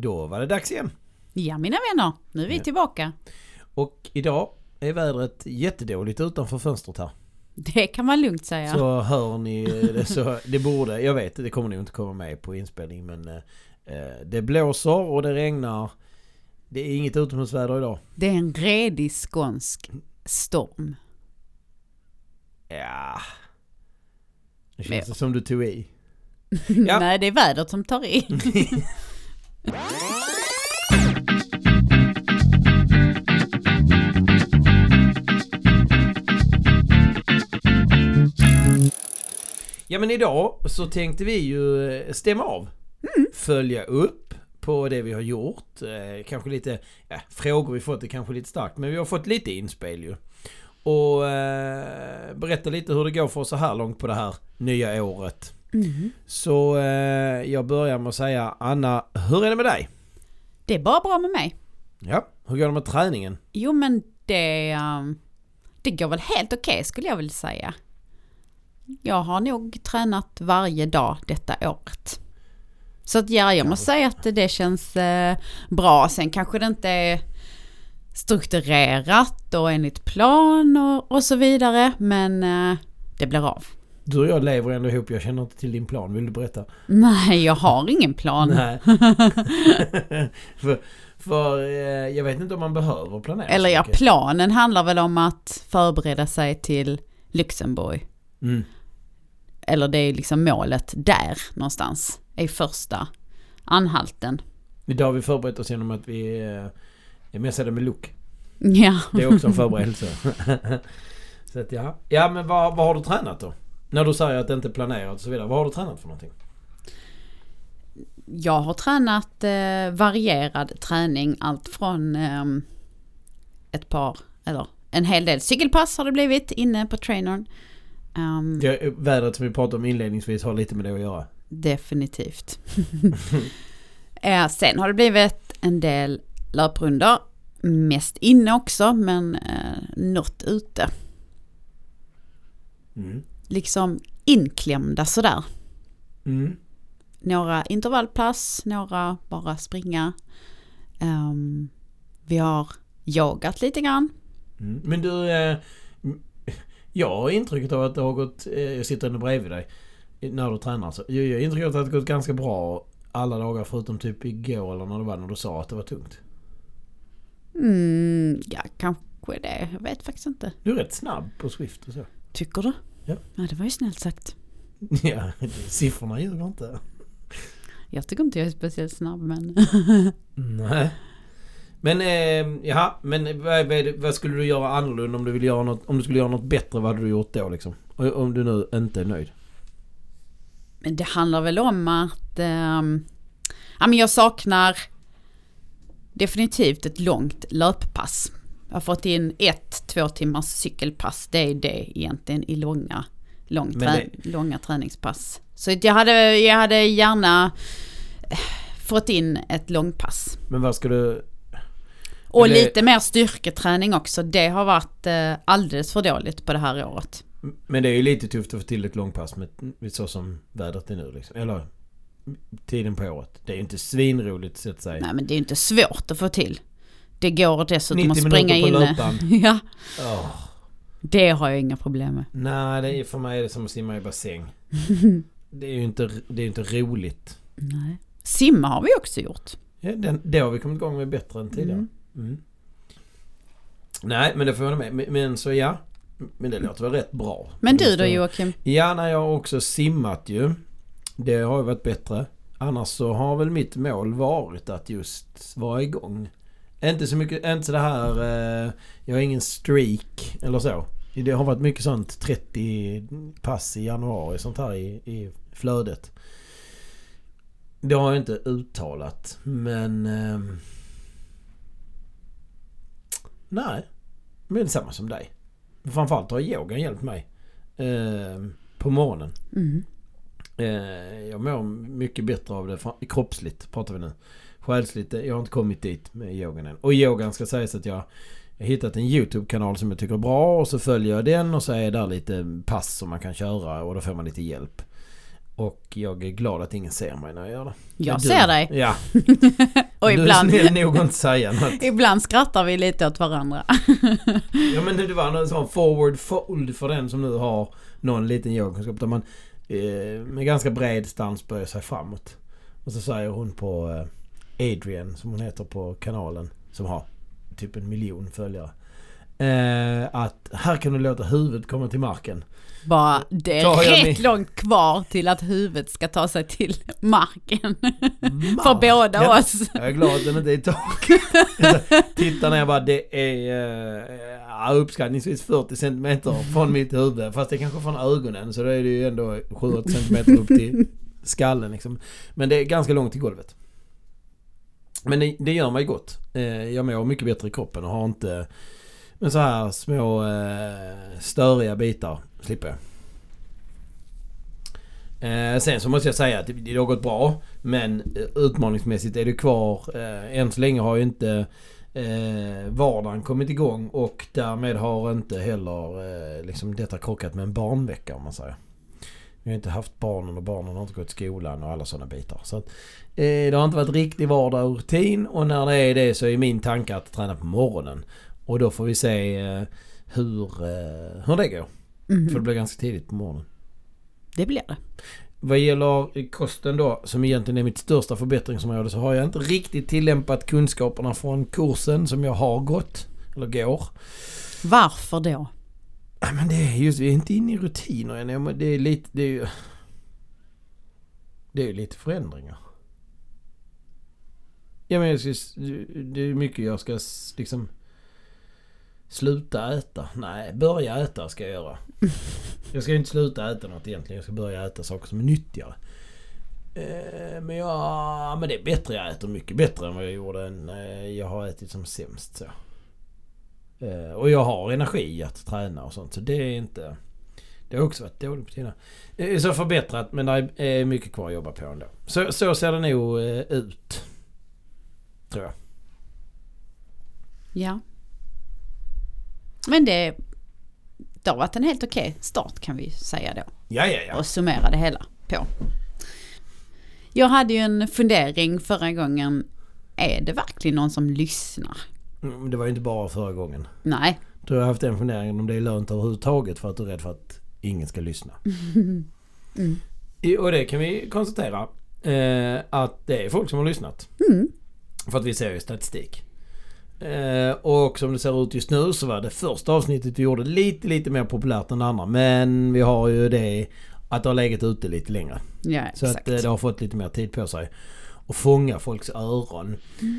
Då var det dags igen. Ja mina vänner, nu är vi Ja. tillbaka. Och idag är vädret jättedåligt utanför fönstret här. Det kan man lugnt säga. Så hör ni det så, det borde, jag vet det kommer nog inte komma med på inspelning men eh, det blåser och det regnar. Det är inget utomhusväder idag. Det är en redig skånsk storm. Ja. Det Men- känns det som du tog i. Ja. Nej, det är vädret som tar i. Ja men idag så tänkte vi ju eh, stämma av. Följa upp på det vi har gjort. Eh, kanske lite ja, frågor vi fått är kanske lite starkt men vi har fått lite inspel ju. Och eh, berätta lite hur det går för oss så här långt på det här nya året. Mm. Så eh, jag börjar med att säga Anna, hur är det med dig? Det är bara bra med mig. Ja, hur går det med träningen? Jo men det, um, det går väl helt okej skulle jag vilja säga. Jag har nog tränat varje dag detta året. Så att ja, jag måste säga att det känns eh, bra. Sen kanske det inte är strukturerat och enligt plan och, och så vidare. Men eh, det blir av. Du och jag lever ändå ihop, jag känner inte till din plan. Vill du berätta? Nej, jag har ingen plan. Nej. för för eh, jag vet inte om man behöver planera Eller ja, planen handlar väl om att förbereda sig till Luxemburg. Mm. Eller det är liksom målet där någonstans. Är första anhalten. Idag har vi förberett oss genom att vi eh, är messade med look. Ja. Det är också en förberedelse. så att ja. Ja men vad, vad har du tränat då? När du säger att det inte är planerat och så vidare. Vad har du tränat för någonting? Jag har tränat eh, varierad träning. Allt från ehm, ett par, eller en hel del cykelpass har det blivit inne på trainern. Ehm, Det, vädret som vi pratade om inledningsvis har lite med det att göra. Definitivt. eh, sen har det blivit en del löprundor. Mest inne också, men eh, något ute. Mm. Liksom inklämda sådär. Mm. Några intervallpass, några bara springa. Ehm, vi har yogat lite grann. Mm. Men du, eh, jag har intrycket av att det har gått, eh, jag sitter ändå bredvid dig, när du tränar. Så jag har intrycket av att det har gått ganska bra alla dagar förutom typ igår eller när det var när du sa att det var tungt. Mm, ja, kanske det. Jag vet faktiskt inte. Du är rätt snabb på Swift och så. Tycker du? Ja. Ja, det var ju snällt sagt. Ja, siffrorna ljuger inte. Jag tycker inte jag är speciellt snabb, men... Nej. Men eh, jaha, men vad, vad, skulle du göra annorlunda om du vill göra något, om du skulle göra något bättre, vad hade du gjort då liksom? Om du nu inte är nöjd. Men det handlar väl om att ehm, ja, men jag saknar definitivt ett långt löppass. Jag har fått in ett två timmars cykelpass. Det är det egentligen i långa, lång trä, långa träningspass. Så jag hade, jag hade gärna eh, fått in ett långpass. Men vad ska du... Och Eller- lite mer styrketräning också. Det har varit eh, alldeles för dåligt på det här året. Men det är ju lite tufft att få till ett långpass med, med så som vädret är nu liksom. Eller tiden på året. Det är ju inte svinroligt så att säga. Nej men det är ju inte svårt att få till. Det går dessutom 90 att springa inne. ja, Åh. det har jag inga problem med. Nej, det är, för mig är det som att simma i bassäng. Det är ju inte, det är inte roligt. Nej. Simma har vi också gjort. Ja, den, det har vi kommit igång med bättre än tidigare. Mm. Mm. Nej, men det får jag med. Men, men så ja. Men det låter väl rätt bra. Men du då. Joakim? Ja, när jag har också simmat ju. Det har ju varit bättre. Annars så har väl mitt mål varit att just vara igång. Inte så mycket, inte så det här, eh, jag har ingen streak eller så. Det har varit mycket sånt 30 pass i januari, sånt här i, i flödet. Det har jag inte uttalat, men... ehm, nej, men det är samma som dig. Framförallt har yogan hjälpt mig. ehm, på morgonen. Mm. Eh, jag mår mycket bättre av det. Kroppsligt pratar vi nu. Själsligt, jag har inte kommit dit med yogan än. Och yogan ska sägas att jag jag har hittat en YouTube-kanal som jag tycker är bra och så följer jag den och så är där lite pass som man kan köra och då får man lite hjälp. Och jag är glad att ingen ser mig när jag gör det. Jag Du- ser dig. Ja. Och du ibland, är snäll nog att inte säga något. ibland skrattar vi lite åt varandra. Ja men det var en sån forward fold för den som nu har någon liten yogakunskap där man eh, med ganska bred stans böjer sig framåt. Och så säger hon på eh, Adrian som hon heter på kanalen som har typ en miljon följare. Eh, att här kan du låta huvudet komma till marken. Bara, det är rätt min- långt kvar till att huvudet ska ta sig till marken. För Marken. båda oss. Jag är glad att den inte är i taket. Tittar ner bara, det är eh, uppskattningsvis 40 cm från mitt huvud. Fast det är kanske från ögonen så då är det ju ändå 7-8 cm upp till skallen liksom. Men det är ganska långt till golvet. Men det, det gör mig gott. Eh, jag mår mycket bättre i kroppen och har inte men så här små eh, störiga bitar slipper jag. Eh, sen så måste jag säga att det, det har gått bra. Men eh, utmaningsmässigt är det kvar. Eh, än så länge har ju inte eh, vardagen kommit igång och därmed har inte heller eh, liksom detta krockat med en barnvecka om man säger. Vi har inte haft barnen och barnen har inte gått i skolan och alla sådana bitar. Så att, det har inte varit riktig vardag och rutin och när det är det så är min tanke att träna på morgonen. Och då får vi se eh, hur, eh, hur det går. Mhm. För det blir ganska tidigt på morgonen. Det blir det. Vad gäller kosten då, som egentligen är mitt största förbättringsområde, så har jag inte riktigt tillämpat kunskaperna från kursen som jag har gått. Eller går. Varför då? Ja, men det är just, vi är inte inne i rutiner än. Det är lite, det är ju... Det är lite förändringar. Ja men jag ska, det är mycket jag ska liksom... Sluta äta. Nej, börja äta ska jag göra. Jag ska inte sluta äta något egentligen. Jag ska börja äta saker som är nyttigare. Eh, Men ja, men det är bättre. Jag äter mycket bättre än vad jag gjorde när jag har ätit som sämst. Så. Eh, Och jag har energi att träna och sånt. Så det är inte... Det har också varit dåligt på är så förbättrat men det är mycket kvar att jobba på ändå. Så, så ser det nog eh, ut. Tror jag. Ja. Men det, det har varit en helt okej start kan vi säga då. Ja, ja, ja. Och summera det hela på. Jag hade ju en fundering förra gången. Är det verkligen någon som lyssnar? Mm, det var ju inte bara förra gången. Nej. Du har haft den funderingen om det är lönt överhuvudtaget för att du är rädd för att ingen ska lyssna. Mm. I- Och det kan vi konstatera. Eh, att det är folk som har lyssnat. Mm. För att vi ser ju statistik. Eh, och som det ser ut just nu så var det första avsnittet vi gjorde lite, lite mer populärt än det andra. Men vi har ju det att det har legat ute lite längre. Ja, Så exakt. att eh, det har fått lite mer tid på sig. Och fånga folks öron.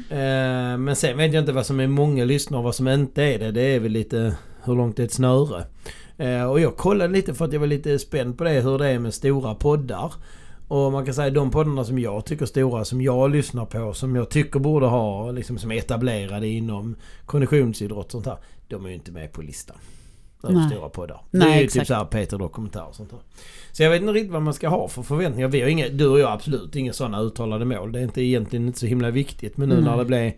Eh, men sen vet jag inte vad som är många lyssnare och vad som inte är det. Det är väl lite hur långt det är ett snöre. Eh, och jag kollade lite för att jag var lite spänd på det hur det är med stora poddar. Och man kan säga de poddarna som jag tycker är stora, som jag lyssnar på, som jag tycker borde ha, liksom som är etablerade inom konditionsidrott och sånt här. De är ju inte med på listan. Över Nej. stora poddar. Nej, det är ju exakt. typ såhär Peter Dokumentär och sånt där. Så jag vet inte riktigt vad man ska ha för förväntningar. Vi har inga, du och jag absolut inga sådana uttalade mål. Det är inte egentligen inte så himla viktigt. Men nu Nej. när det blev...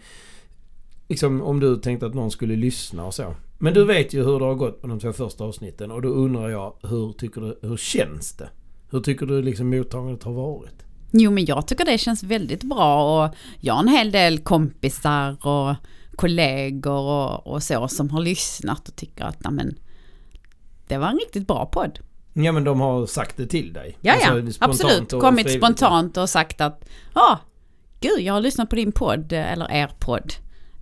Liksom om du tänkte att någon skulle lyssna och så. Men du vet ju hur det har gått på de två första avsnitten. Och då undrar jag, hur tycker du, hur känns det? Hur tycker du liksom mottagandet har varit? Jo men jag tycker det känns väldigt bra och jag har en hel del kompisar och kollegor och, och så som har lyssnat och tycker att nej, men det var en riktigt bra podd. Ja men de har sagt det till dig. Ja ja, Alltså, absolut. Kommit spontant och sagt att ja, gud jag har lyssnat på din podd eller er podd.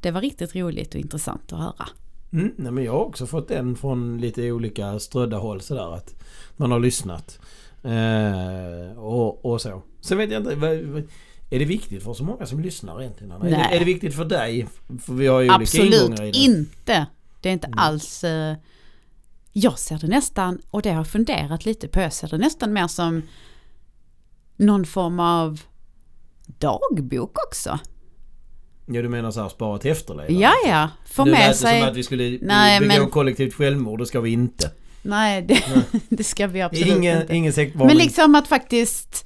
Det var riktigt roligt och intressant att höra. Mm, nej, men jag har också fått den från lite olika strödda håll sådär att man har lyssnat. Eh, och, och så. Sen vet jag inte, vad, är det viktigt för så många som lyssnar egentligen? Anna? Är, det, Nej. är det viktigt för dig? För vi har ju Absolut i det. inte. Det är inte Mm. alls... eh, jag ser det nästan, och det har jag funderat lite på, jag ser det nästan mer som någon form av dagbok också. Ja du menar såhär spara till efterlevnad? Ja, ja. Få nu lät med det sig... som att vi skulle Nej, begå men- kollektivt självmord, det ska vi inte. Nej, det, det ska vi absolut Ingen, inte. ingen. Men liksom att faktiskt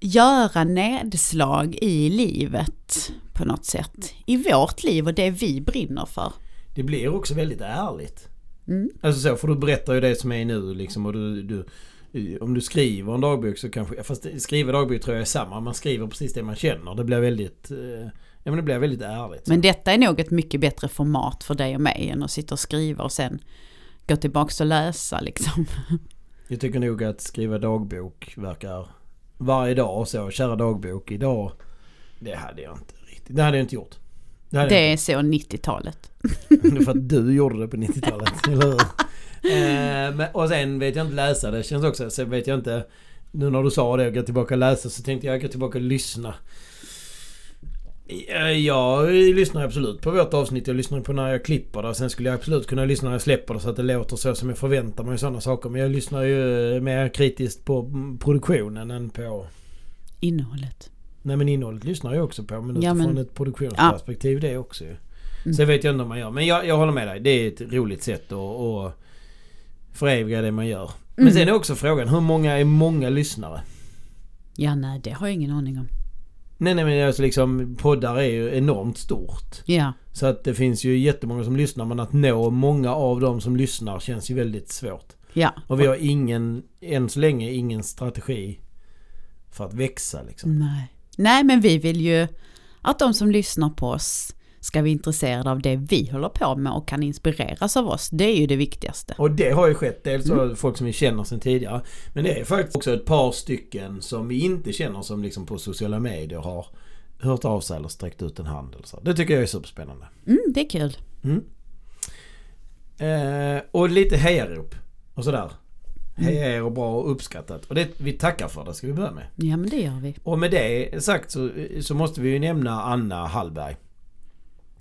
göra nedslag i livet på något sätt. I vårt liv och det vi brinner för. Det blir också väldigt ärligt. Mm. Alltså så, för du berättar ju det som är nu liksom och du, du, om du skriver en dagbok så kanske... Fast skriva dagbok tror jag är samma. Man skriver precis det man känner. Det blir väldigt... eh, Ja men det blir väldigt ärligt. Men detta är nog ett mycket bättre format för dig och mig än att sitta och skriva och sen gå tillbaka och läsa liksom. Jag tycker nog att skriva dagbok verkar varje dag och så. Kära dagbok idag. Det hade jag inte riktigt. Det hade jag inte gjort. Det Det är så 90-talet. inte. för att du gjorde det på 90-talet. eller hur? Eh, men, och sen vet jag inte läsa. Det känns också... Sen vet jag inte... Nu när du sa det och gå tillbaka och läsa så tänkte jag gå tillbaka och lyssna. Eh, Jag lyssnar absolut på vårt avsnitt. Jag lyssnar på när jag klipper det. Sen skulle jag absolut kunna lyssna när jag släpper det så att det låter så som jag förväntar mig och sådana saker. Men jag lyssnar ju mer kritiskt på produktionen än på... Innehållet. Nej men innehållet lyssnar jag också på. Men Ja, utifrån men- ett produktionsperspektiv det också ju. Mm. Sen vet jag inte om man gör. Men jag, jag håller med dig. Det är ett roligt sätt att, att föreviga det man gör. Men Mm. sen är också frågan. Hur många är många lyssnare? Ja, nej, det har jag ingen aning om. Nej nej men alltså liksom poddar är ju enormt stort. Ja, Så att det finns ju jättemånga som lyssnar men att nå många av dem som lyssnar känns ju väldigt svårt. ja. Och vi har ingen, än så länge, ingen strategi för att växa liksom. Nej. Nej, men vi vill ju att de som lyssnar på oss ska vara intresserade av det vi håller på med och kan inspireras av oss. Det är ju det viktigaste. Och det har ju skett. Dels så folk som vi känner sedan tidigare. Men det är faktiskt också ett par stycken som vi inte känner som liksom på sociala medier har hört av sig eller sträckt ut en hand. Eller så. Det tycker jag är superspännande. Mm, det är kul. Mm. Eh, och lite hejarop och sådär. Heja er och bra och uppskattat. Och det, vi tackar för det ska vi börja med. Ja, men det gör vi. Och med det sagt så, så måste vi ju nämna Anna Hallberg.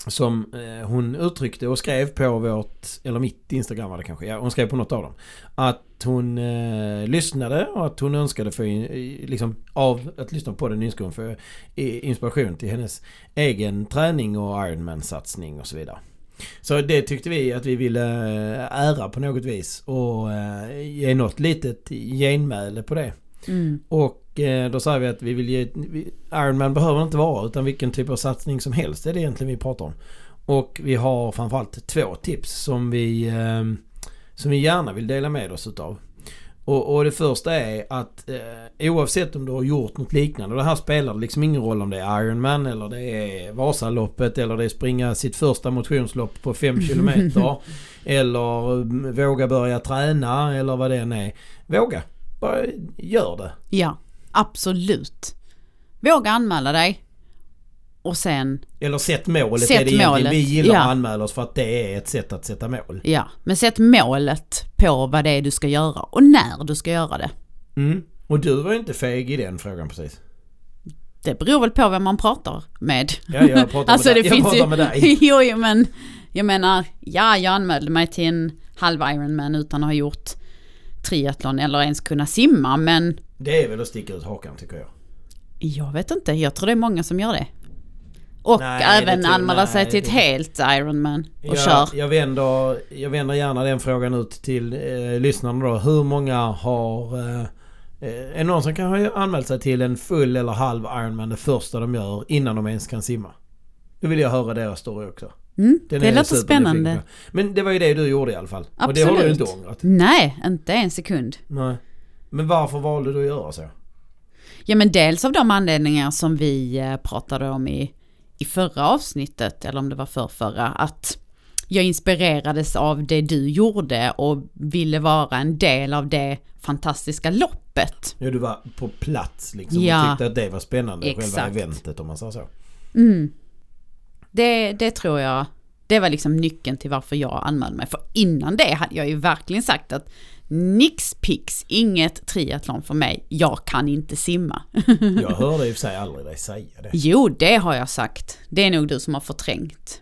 Som eh, hon uttryckte och skrev på vårt, eller mitt Instagram var det kanske, ja hon skrev på något av dem. Att hon eh, lyssnade och att hon önskade in, eh, liksom av att lyssna på den önskade hon få eh, inspiration till hennes egen träning och Ironman-satsning och så vidare. Så det tyckte vi att vi ville ära på något vis och eh, ge något litet genmäle på det. Mm. Och då säger vi att vi vill ge... Ironman behöver inte vara utan vilken typ av satsning som helst är det egentligen vi pratar om. Och vi har framförallt två tips som vi, eh, som vi gärna vill dela med oss utav. Och, och det första är att eh, oavsett om du har gjort något liknande. Och det här spelar liksom ingen roll om det är Ironman eller det är Vasaloppet eller det är springa sitt första motionslopp på 5 kilometer. eller mm, våga börja träna eller vad det än är. Våga. Bara gör det. Ja, absolut. Våga anmäla dig. Och sen, Eller sätt målet Sätt det målet, Vi gillar ja. att anmäla oss för att det är ett sätt att sätta mål. ja, men sätt målet på vad det är du ska göra och när du ska göra det. Mm. Och du var inte feg i den frågan precis. Det beror väl på vem man pratar med. Ja, jag pratar alltså med det dig. Jag pratar ju... med dig. jo, jo, men jag menar, ja, jag anmälde mig till en halv Ironman utan att ha gjort triathlon eller ens kunna simma, men Det är väl att sticka ut hakan tycker jag. jag vet inte, jag tror det är många som gör det. Och Nej, även anmäla sig till ett helt Ironman och jag, kör. jag, vänder, jag vänder gärna den frågan ut till eh, lyssnarna då. Hur många har... Eh, eh, är det någon som kan ha anmält sig till en full eller halv Ironman det första de gör innan de ens kan simma? Då vill jag höra deras story också. Mm, Den det låter spännande. Men det var ju det du gjorde i alla fall. Och det har du Absolut. inte ångrat. Nej, inte en sekund. Nej. Men varför valde du att göra så? Ja men dels av de anledningar som vi eh, pratade om i, i förra avsnittet, eller om det var för förra, att jag inspirerades av det du gjorde och ville vara en del av det fantastiska loppet. Ja, du var på plats liksom Ja. och tyckte att det var spännande. Själva Exakt. eventet om man säger så. Mm. Det, det tror jag, det var liksom nyckeln till varför jag anmälde mig. För innan det hade jag ju verkligen sagt att nix pix, inget triathlon för mig, jag kan inte simma. Jag hörde i och för sig aldrig dig säga det. Jo, det har jag sagt. Det är nog du som har förträngt.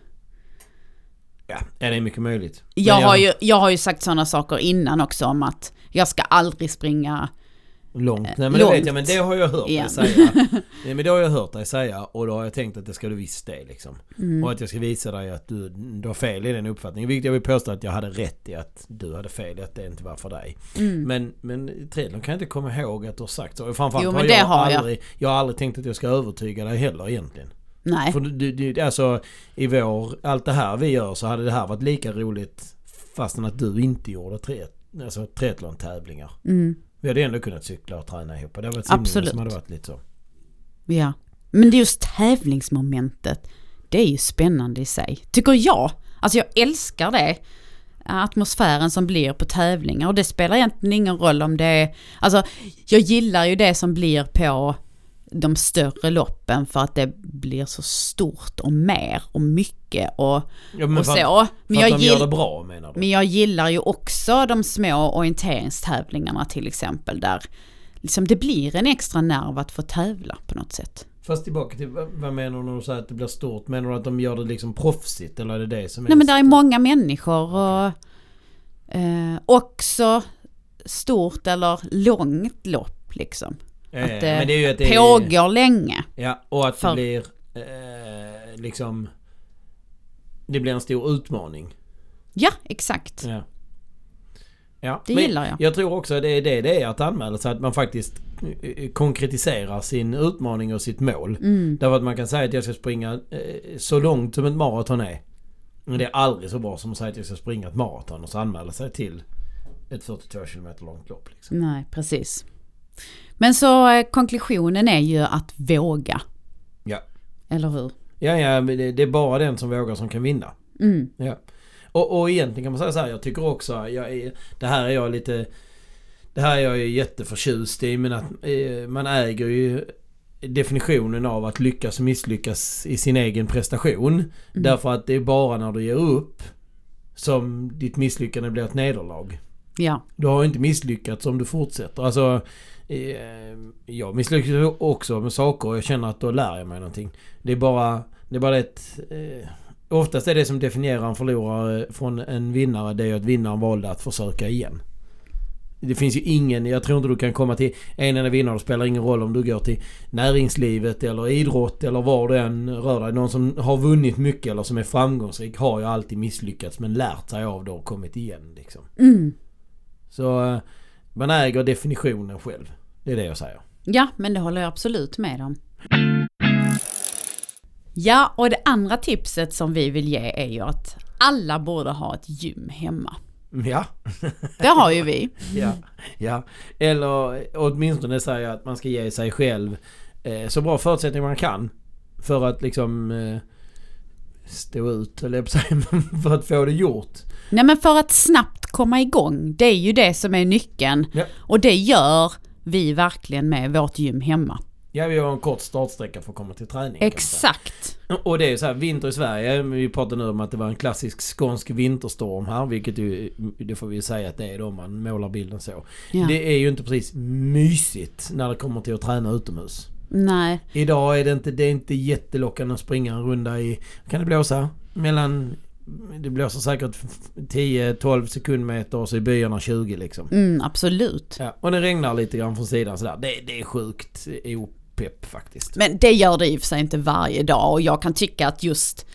Ja, det är mycket möjligt. Men Jag har, ju, jag har ju sagt sådana saker innan också om att jag ska aldrig springa. Långt. Nej men långt. det vet jag, men det har jag hört dig säga. Nej, men det har jag hört dig säga och då har jag tänkt att det ska du visst det liksom. Mm. Och att jag ska visa dig att du, du har fel i den uppfattningen. Vilket jag vill påstå att jag hade rätt i att du hade fel i att det inte var för dig. Mm. Men, men triathlon kan jag inte komma ihåg att du har sagt så. Framförallt Jo, men har jag har jag. aldrig, jag har aldrig tänkt att jag ska övertyga dig heller egentligen. Nej, För du, du, alltså i vår, allt det här vi gör så hade det här varit lika roligt fastän att du inte gjorde tre, alltså triathlon-tävlingar. mm. Vi hade ändå kunnat cykla och träna ihop. Det har varit simningen som hade varit lite så. Ja. Men det är just tävlingsmomentet. Det är ju spännande i sig. Tycker jag. Alltså jag älskar det. Atmosfären som blir på tävlingar. Och det spelar egentligen ingen roll om det är... Alltså jag gillar ju det som blir på de större loppen för att det blir så stort och mer och mycket och, Ja, men och för, så. Att, Men för att jag, de gör det bra menar du? men jag gillar ju också de små orienteringstävlingarna till exempel där liksom det blir en extra nerv att få tävla på något sätt. Fast tillbaka till vad, menar du när du säger att det blir stort? Menar du att de gör det liksom proffsigt eller är det det som är... Nej men där är många människor och eh, också stort eller långt lopp liksom. Ja, att ja, det men det är ju att det är, Pågår länge. Ja, och att För- det blir eh, liksom... Det blir en stor utmaning. Ja, exakt. Ja. Ja, Det gillar jag. Jag tror också det är det det är att anmäla sig. Att man faktiskt eh, konkretiserar sin utmaning och sitt mål. Mm. Därför att man kan säga att jag ska springa eh, så långt som ett maraton är. Men det är aldrig så bra som att säga att jag ska springa ett maraton och så anmäla sig till ett 42 km långt lopp. Liksom. Nej, precis. Men så eh, konklusionen är ju att våga. Ja. Eller hur? Ja, ja, det är bara den som vågar som kan vinna. Mm. Ja. Och, och egentligen kan man säga så här, jag tycker också, jag är, det här är jag lite... Det här är jag ju jätteförtjust i men att eh, man äger ju definitionen av att lyckas och misslyckas i sin egen prestation. Mm. Därför att det är bara när du ger upp som ditt misslyckande blir ett nederlag. Ja. Du har inte misslyckats om du fortsätter. Alltså, jag misslyckas också med saker och jag känner att då lär jag mig någonting. Det är bara, det är bara ett... Eh, oftast är det som definierar en förlorare från en vinnare, det är att vinnaren valde att försöka igen. Det finns ju ingen, jag tror inte du kan komma till en enda vinnare. Det spelar ingen roll om du går till näringslivet eller idrott eller var du än rör dig. Någon som har vunnit mycket eller som är framgångsrik har ju alltid misslyckats men lärt sig av det och kommit igen liksom. Mm. Så eh, man äger definitionen själv. Det är det jag säger. Ja, men det håller jag absolut med om. Ja, och det andra tipset som vi vill ge är ju att alla borde ha ett gym hemma. Ja, Det har ju vi. ja, ja. Eller åtminstone säga att man ska ge sig själv eh, så bra förutsättningar man kan. För att liksom eh, stå ut, eller för att få det gjort. Nej men för att snabbt komma igång, det är ju det som är nyckeln. Ja. Och det gör vi verkligen med vårt gym hemma. Ja, vi har en kort startsträcka för att komma till träning. Exakt. Och det är ju så här, vinter i Sverige. Vi pratade nu om att det var en klassisk skånsk vinterstorm här. Vilket ju, det får vi ju säga att det är då man målar bilden så. Ja. Det är ju inte precis mysigt när det kommer till att träna utomhus. Nej, Idag är det inte, det är inte jättelockande att springa en runda i... Kan det blåsa? Mellan... Det blåser säkert 10-12 sekundmeter och så i byarna 20 liksom. mm, absolut. Ja, och det regnar lite grann från sidan sådär. Det, det är sjukt opepp faktiskt. Men det gör det i och för sig inte varje dag och jag kan tycka att just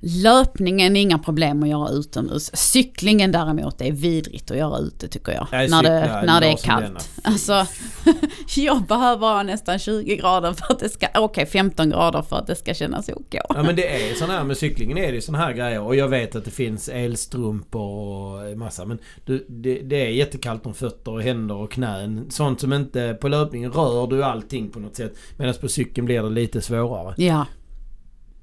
löpningen är inga problem att göra utomhus. Cyklingen däremot är vidrigt att göra ute tycker jag. Jag när det, när det är kallt. Alltså, jag behöver ha nästan 20 grader för att det ska, okej 15 grader för att det ska kännas OK. Ja men det är sån här med cyklingen är det ju såna här grejer och jag vet att det finns elstrumpor och massa men du, det, det är jättekallt om fötter och händer och knän. Sånt som inte på löpningen rör du allting på något sätt. Medan på cykeln blir det lite svårare. Ja,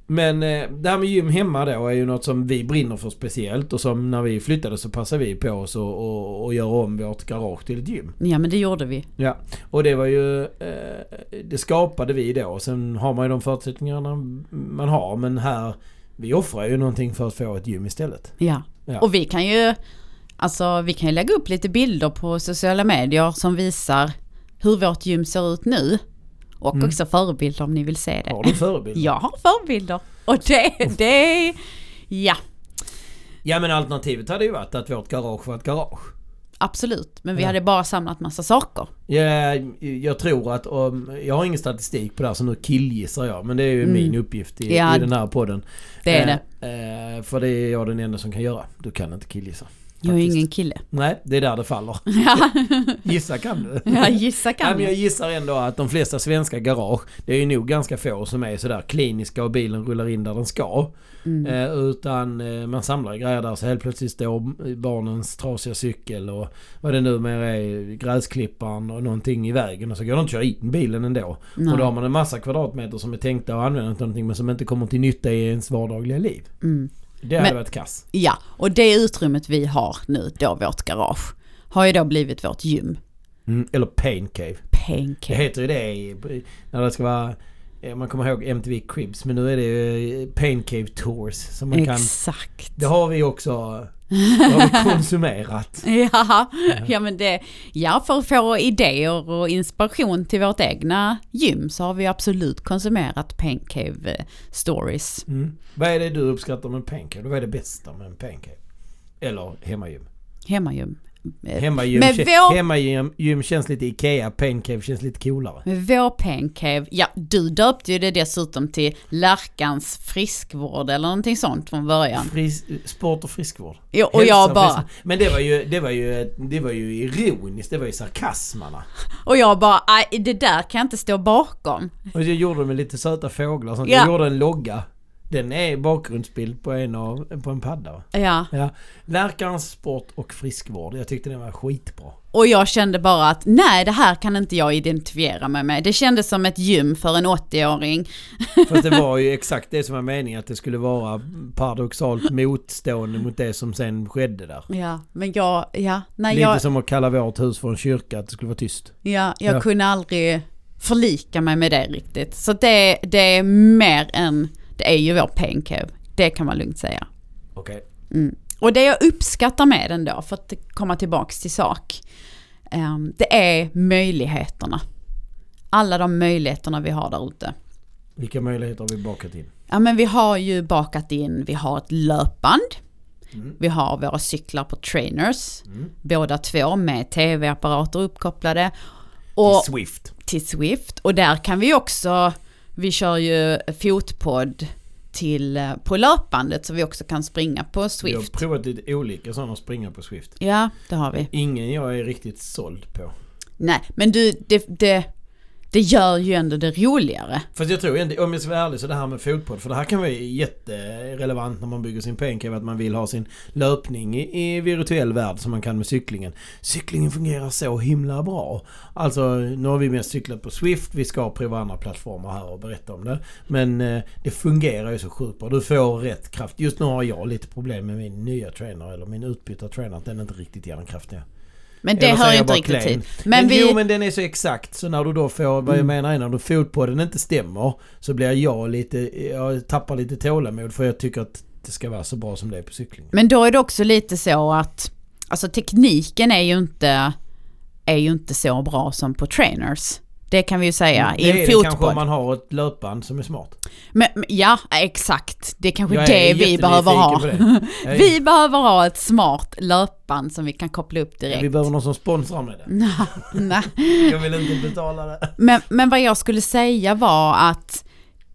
Men eh, det här med gym hemma då är ju något som vi brinner för speciellt och som när vi flyttade så passade vi på oss och, och, och göra om vårt garage till ett gym. ja men det gjorde vi. Ja, och det var ju... Eh, det skapade vi då. Sen har man ju de förutsättningarna man har. Men här... Vi offrar ju någonting för att få ett gym istället. Ja. Ja. Och vi kan ju, alltså vi kan ju lägga upp lite bilder på sociala medier som visar hur vårt gym ser ut nu. Och Mm. också förebilder om ni vill se det. Har du förebilder? Jag har förebilder. Och det, det, ja Ja men alternativet hade ju varit att vårt garage var ett garage. absolut. Men vi Ja. hade bara samlat massa saker. Ja, jag tror att om, Jag har ingen statistik på det här så nu killgissar jag. Men det är ju Mm. min uppgift i, Ja, i den här podden. Det är Eh, det. Eh, för det är jag den enda som kan göra. Du kan inte killgissa. Jag är faktiskt. ingen kille. Nej, det är där det faller. Ja, Gissa kan du. ja gissa Nej, kan men jag gissar ändå att de flesta svenska garage, det är ju nog ganska få som är sådär kliniska och bilen rullar in där den ska. Mm. Eh, utan eh, man samlar grejer där så helt plötsligt står barnens trasiga cykel och vad det nu mer är, gräsklipparen och någonting i vägen och så går de inte köra in bilen ändå. Nej. Och då har man en massa kvadratmeter som är tänkta att använda till någonting men som inte kommer till nytta i ens vardagliga liv. Mm. Det hade Men- varit kass. Ja, och det utrymmet vi har nu, då vårt garage, har ju då blivit vårt gym. Mm, eller pain cave. Det Pancake. heter ju det när det ska vara... eh, Man kommer ihåg MTV Cribs men nu är det ju eh, Pain Cave Tours. Så man kan, Exakt. det har vi också det har vi konsumerat. Ja, ja men det, ja för att få idéer och inspiration till vårt egna gym så har vi absolut konsumerat Pancave eh, stories. Mm. Vad är det du uppskattar med Pain Cave? Vad är det bästa med en Pain Cave? Eller hemmagym? Hemmagym. Eh, Hemmagym, Men kä- vår- hemmagym gym känns lite Ikea, Pain Cave känns lite coolare. Med vår Pancave, ja du döpte ju det dessutom till Lärkans friskvård eller någonting sånt från början. Fris, sport och friskvård. Ja, och Hälsa jag bara, friskvård. Men det var ju, det var ju, det var ju ironiskt, det var ju sarkasmarna. och jag bara, "Aj, det där kan jag inte stå bakom. Och jag gjorde med lite söta fåglar och sånt. Ja. Jag gjorde en logga. Den är bakgrundsbild på en, av, på en padda. va? Ja, Ja. Läkarens sport och friskvård. Jag tyckte den var skitbra. och jag kände bara att nej det här kan inte jag identifiera mig med. Det kändes som ett gym för en 80-åring. Fast det var ju exakt det som var meningen. Att det skulle vara paradoxalt motstående mot det som sen skedde där. Ja, men jag, ja, nej Lite jag, som att kalla vårt hus för en kyrka, att det skulle vara tyst. ja, jag Ja. kunde aldrig förlika mig med det riktigt. Så det, det är mer än, det är ju vår pancave. Det kan man lugnt säga. Okej. Mm. Och det jag uppskattar med den då, för att komma tillbaks till sak, ehm, det är möjligheterna. Alla de möjligheterna vi har där ute. Vilka möjligheter har vi bakat in? Ja men vi har ju bakat in, vi har ett löpband, Mm. vi har våra cyklar på trainers, Mm. båda två med tv-apparater uppkopplade. Och Till Swift. till Swift. Och där kan vi också, vi kör ju fotpodd till, eh, på löpbandet så vi också kan springa på Vi har Swift. provat lite olika sådana att springa på Swift. Ja, det har vi. Ingen jag är riktigt såld på. Nej, men du, det, det, det gör ju ändå det roligare. Fast jag tror ändå, om jag ska vara ärlig, så det här med fotboll. För det här kan vara jätterelevant när man bygger sin pencave. Att man vill ha sin löpning i, i virtuell värld som man kan med cyklingen. Cyklingen fungerar så himla bra. Alltså, nu har vi mest cyklat på Swift. Vi ska prova andra plattformar här och berätta om det. Men eh, det fungerar ju så sjukt bra. Du får rätt kraft. Just nu har jag lite problem med min nya tränare. eller min utbytta tränare. Att den inte riktigt ger den kraft jag men det hör ju inte riktigt till. Men, Men vi... Jo men den är så exakt så när du då får, vad jag Mm. menar är när du fotpodden inte stämmer så blir jag lite, jag tappar lite tålamod för jag tycker att det ska vara så bra som det är på cykling. Men då är det också lite så att, alltså tekniken är ju inte, är ju inte så bra som på trainers. Det kan vi ju säga i det en är det kanske om fotboll. man har ett löpband som är smart. Men, men ja, exakt. Det är kanske Jag är det vi behöver ha. Vi behöver ha ett smart löpband som vi kan koppla upp direkt. Vi behöver någon som sponsrar med det. Nej. Jag vill inte betala det. Men, men vad jag skulle säga var att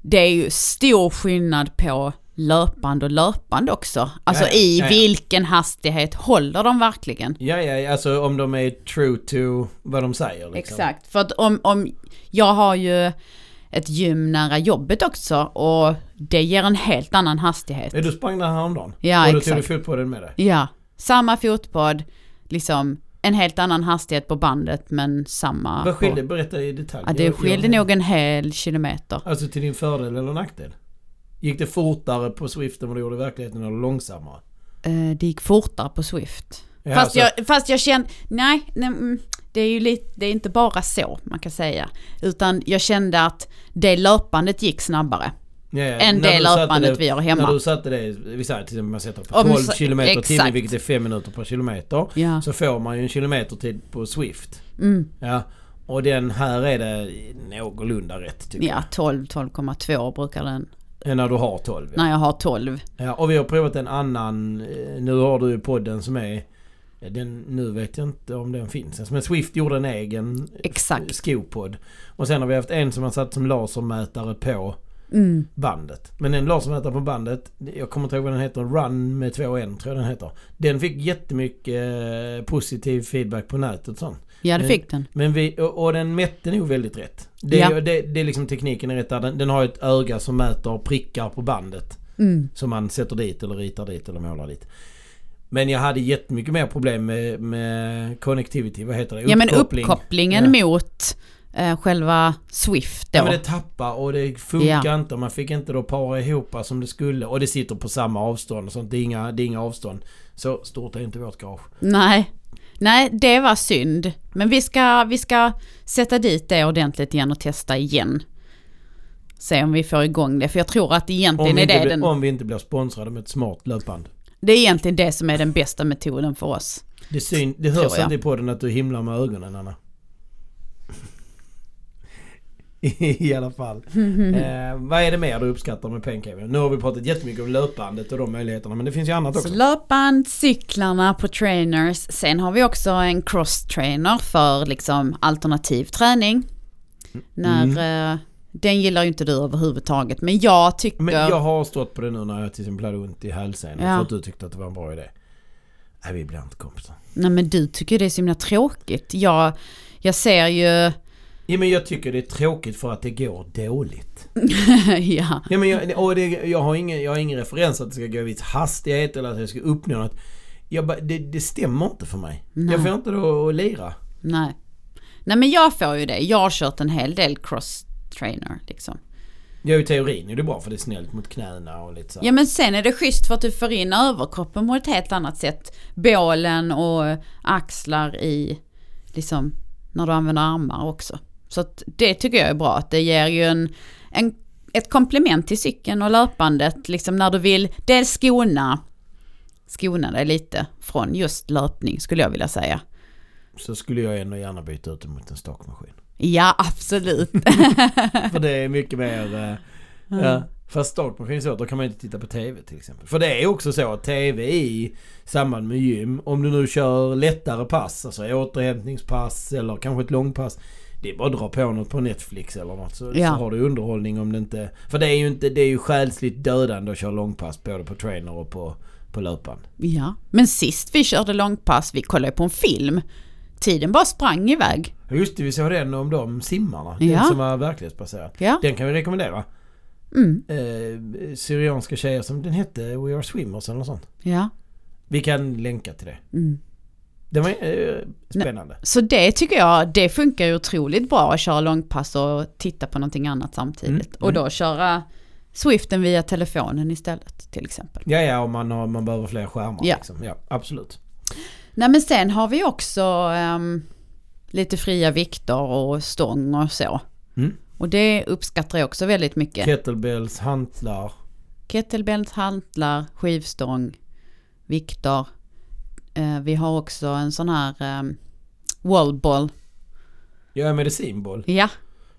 det är ju stor skillnad på löpband och löpband också. Alltså Ja, ja, i ja, vilken hastighet håller de verkligen? Ja, ja, alltså om de är true to vad de säger. Liksom. Exakt, för att om, om jag har ju ett gym nära jobbet också och det ger en helt annan hastighet. Ja, du sprang där häromdagen. Ja, och då exakt. tog du fotpodden med dig. Ja, samma fotpodd, liksom en helt annan hastighet på bandet men samma... Vad skilde? på- Berätta i detalj. Ja, det skilde jag- nog en hel kilometer. Alltså till din fördel eller nackdel? Gick det fortare på Swift än vad det gjorde i verkligheten eller långsammare? Eh, Det gick fortare på Swift. Ja, fast, så- jag, fast jag kände, nej, nej mm, det är ju lite, det är inte bara så man kan säga. Utan jag kände att det löpandet gick snabbare ja, ja, än när det löpandet det- vi När hemma. du satte det, vi säger till exempel man sätter på Om 12 så- km exakt. vilket är 5 minuter per kilometer. Ja. Så får man ju en kilometertid på Swift. Mm, Ja. Och den här är det någorlunda rätt tycker ja, 12, 12,2 brukar den, jag. När du har 12 ja. när jag har 12. ja. Och vi har provat en annan, eh, nu har du ju podden som är den, nu vet jag inte om den finns. Men Swift gjorde en egen Exakt. skopodd. Och sen har vi haft en som man satt som lasermätare på Mm. bandet. Men en lasermätare på bandet, jag kommer inte ihåg vad den heter, Run med två N tror jag den heter. Den fick jättemycket eh, positiv feedback på nätet och sånt. Ja, det Men- fick den. Men vi, och, och den mätte nog väldigt rätt. Det, Ja. det, det är liksom tekniken är rätt där. Den, den har ett öga som mäter prickar på bandet. Mm. Som man sätter dit eller ritar dit eller målar dit. Men jag hade jättemycket mer problem med, med connectivity, vad heter det? Ja men Uppkoppling. uppkopplingen Ja. mot eh, själva Swift då. Ja men det tappar och det funkar Ja. inte man fick inte då para ihop som det skulle. Och det sitter på samma avstånd och sånt. Det är inga, det är inga avstånd. Så stort är inte vårt garage. Nej. Nej, det var synd. Men vi ska, vi ska sätta dit det ordentligt igen och testa igen. Se om vi får igång det. För jag tror att egentligen är det blir, den... om vi inte blir sponsrade med ett smart löpband. Det är egentligen det som är den bästa metoden för oss. Det, syn, det hörs inte i podden att du himlar med ögonen Anna. I alla fall. Eh, vad är det mer du uppskattar med Pencave? Nu har vi pratat jättemycket om löpbandet och de möjligheterna men det finns ju annat Så också. löpband, cyklarna på trainers. Sen har vi också en cross-trainer för liksom alternativ träning. När, eh, den gillar ju inte du överhuvudtaget. Men jag tycker... Men jag har stått på det nu när jag till exempel hade ont i hälsenan Ja. för att du tyckte att det var en bra idé. Nej vi blir inte kompisar. Nej men du tycker det är så himla tråkigt. Jag, jag ser ju... Ja men jag tycker det är tråkigt för att det går dåligt. ja. Ja, men jag, och det, jag, har ingen, jag har ingen referens att det ska gå i viss hastighet eller att jag ska uppnå något. Jag bara, det, det stämmer inte för mig. Nej. Jag får inte då att lira. Nej. Nej men jag får ju det. Jag har kört en hel del cross-trainer liksom. Jag är ju teorin är det bra för det är snällt mot knäna och lite så. Ja men sen är det schysst för att du får in överkroppen på ett helt annat sätt. Bålen och axlar i, liksom, när du använder armar också. Så det tycker jag är bra. Att det ger ju en, en, ett komplement till cykeln och löpandet. Liksom när du vill dels skona, skona dig lite från just löpning skulle jag vilja säga. Så skulle jag ändå gärna byta ut det mot en stakmaskin. Ja absolut. för det är mycket mer... eh, ja. Fast stakmaskin så, då kan man inte titta på TV till exempel. För det är också så att TV i samband med gym, om du nu kör lättare pass, alltså återhämtningspass eller kanske ett långpass. Det är bara att dra på något på Netflix eller något så, Ja. så har du underhållning om det inte... För det är ju inte, det är ju själsligt dödande att köra långpass både på trainer och på, på löpband. ja. Men sist vi körde långpass, vi kollade på en film. Tiden bara sprang iväg. Just det, vi såg den om de simmarna. Den Ja. som var verklighetsbaserad. Ja. Den kan vi rekommendera. Mm. Eh, syrianska tjejer som den hette We Are Swimmers eller något sånt. Ja. Vi kan länka till det. Mm. Det var eh, spännande. Så det tycker jag, det funkar ju otroligt bra att köra långpass och titta på någonting annat samtidigt. Mm, Och då köra Swiften via telefonen istället till exempel. Ja, ja, om man, har, man behöver fler skärmar. Ja. Liksom. ja absolut. Nej men sen har vi också ehm, lite fria vikter och stång och så. Mm. Och det uppskattar jag också väldigt mycket. Kettlebells, hantlar. Kettlebells, hantlar, skivstång, vikter. Eh, vi har också en sån här um, wallball. Ja, medicinboll. Ja,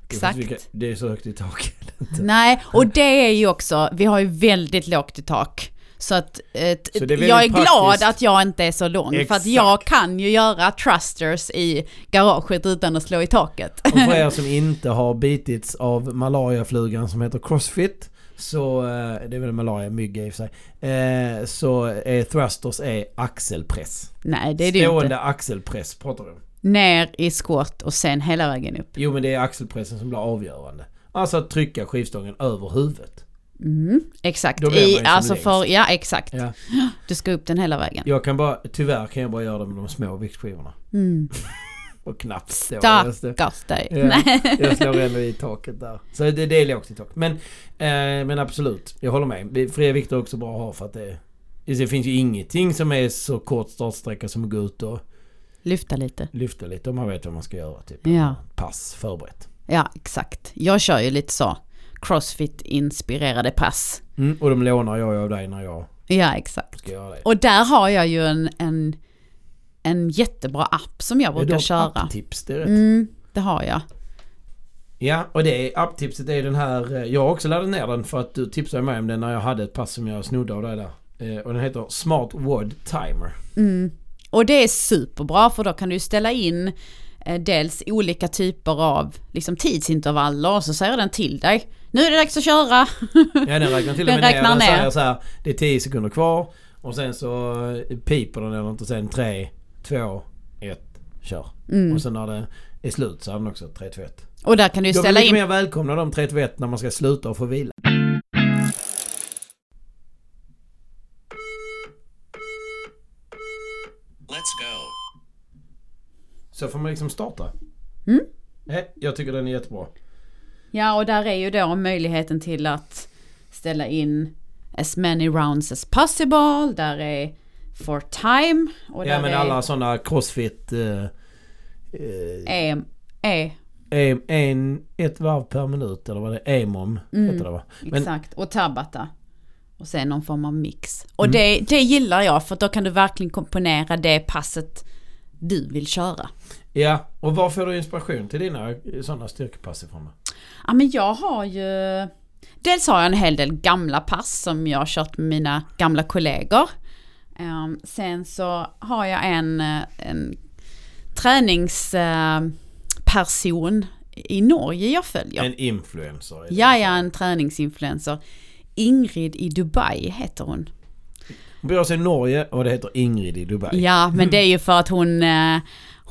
exakt. kan- Det är så högt i tak. Nej, och det är ju också, vi har ju väldigt lågt i tak. Så att eh, t- Så är jag är glad praktiskt. att jag inte är så lång. För att Exakt. jag kan ju göra thrusters i garaget utan att slå i taket. Och för er som inte har bitits av malariaflugan som heter Crossfit. Så, eh, det är väl malaria, mygga i och för sig. Eh, så är thrusters är axelpress. Nej, det är det Stående inte. axelpress pratar vi om. Ner i skott och sen hela vägen upp. Jo men det är axelpressen som blir avgörande. Alltså att trycka skivstången över huvudet. Mm, exakt. I, alltså längst. för, ja exakt. Ja. Du ska upp den hela vägen. Jag kan bara, tyvärr kan jag bara göra det med de små viktskivorna. Mm. Och knappt. Jag, stå- Stackars dig. Ja. jag slår ändå i taket där. Så det, det är lågt i tak. Men, eh, men absolut, jag håller med. Fria vikter är också bra att ha för att det... Det finns ju ingenting som är så kort startsträcka som att gå ut och Lyfta lite. lyfta lite om man vet vad man ska göra. Typ. Ja. Pass förberett. Ja, exakt. Jag kör ju lite så. Crossfit-inspirerade pass. Mm, och de lånar jag av dig när jag Ja, exakt. ska göra det. Och där har jag ju en, en, en jättebra app som jag brukar köra. apptips, det är rätt. Mm, det har jag. Ja, och det är apptipset är den här... eh, Jag har också laddat ner den för att du tipsade mig om den när jag hade ett pass som jag snodde av dig där. Eh, Och den heter Smart Word Timer. Mm. Och det är superbra för då kan du ställa in eh, dels olika typer av liksom, tidsintervaller och så säger den till dig. nu är det dags att köra. Ja den räknar till och Den med räknar ner. Den säger så här, det är 10 sekunder kvar. Och sen så piper den eller något och sen 3, 2, 1, kör. Mm. Och sen när det är slut så har den också 3, 2, 1. Och där kan du ju ställa in... mer välkomna de 3, 2, 1 när man ska sluta och få vila. Let's go. Så får man liksom starta. Mm. Jag tycker den är jättebra. Ja, och där är ju då möjligheten till att ställa in as many rounds as possible. Där är for time. Och Ja men alla sådana crossfit... Eh, eh, är, är en, ett varv per minut eller vad det är. EMOM Mm. heter det va? Men- Exakt, och Tabata. Och sen någon form av mix. Och Mm. det, det gillar jag för då kan du verkligen komponera det passet du vill köra. Ja, och var får du inspiration till dina sådana styrkepass ifrån? Ja men jag har ju... Dels har jag en hel del gamla pass som jag har kört med mina gamla kollegor. Ehm, sen så har jag en, eh, en träningsperson i Norge jag följer. En influencer? Ja, ja, en träningsinfluencer. Ingrid i Dubai heter hon. Hon bor sig i Norge och det heter Ingrid i Dubai. Ja, men det är ju för att hon, eh,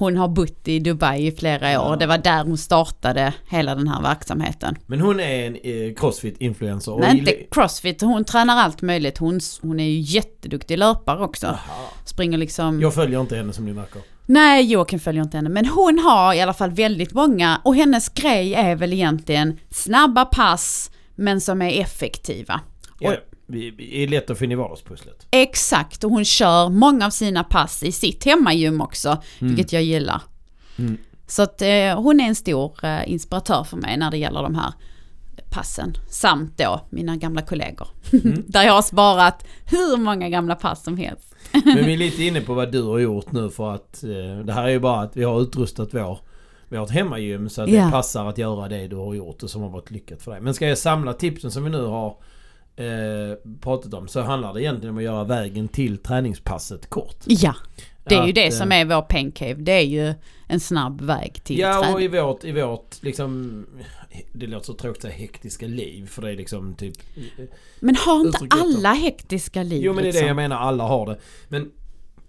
hon har bott i Dubai i flera år. Det var där hon startade hela den här verksamheten. Men hon är en eh, crossfit-influencer. Nej, inte crossfit. Hon tränar allt möjligt. Hon, hon är ju jätteduktig löpare också. Aha. Springer liksom... Jag följer inte henne som ni märker. Nej, Joakim följer inte henne. Men hon har i alla fall väldigt många. Och hennes grej är väl egentligen snabba pass, men som är effektiva. Ja, Och- vi är lätt att finna vardagspusslet. Exakt, och hon kör många av sina pass i sitt hemmagym också, vilket jag gillar. Mm. Så att eh, hon är en stor eh, inspiratör för mig när det gäller de här passen. Samt då mina gamla kollegor. Där jag har sparat hur många gamla pass som helst. Men vi är lite inne på vad du har gjort nu för att eh, det här är ju bara att vi har utrustat vår vårt hemmagym så att Ja. det passar att göra det du har gjort och som har varit lyckat för dig. Men ska jag samla tipsen som vi nu har eh, pratat om så handlar det egentligen om att göra vägen till träningspasset kort. Ja, det är ju Att, det eh, som är vår pancave. Det är ju en snabb väg till Ja och träning. i vårt, i vårt liksom Det låter så tråkigt att säga hektiska liv för det är liksom typ Men har inte alla hektiska liv Jo men det är det liksom? jag menar, alla har det. Men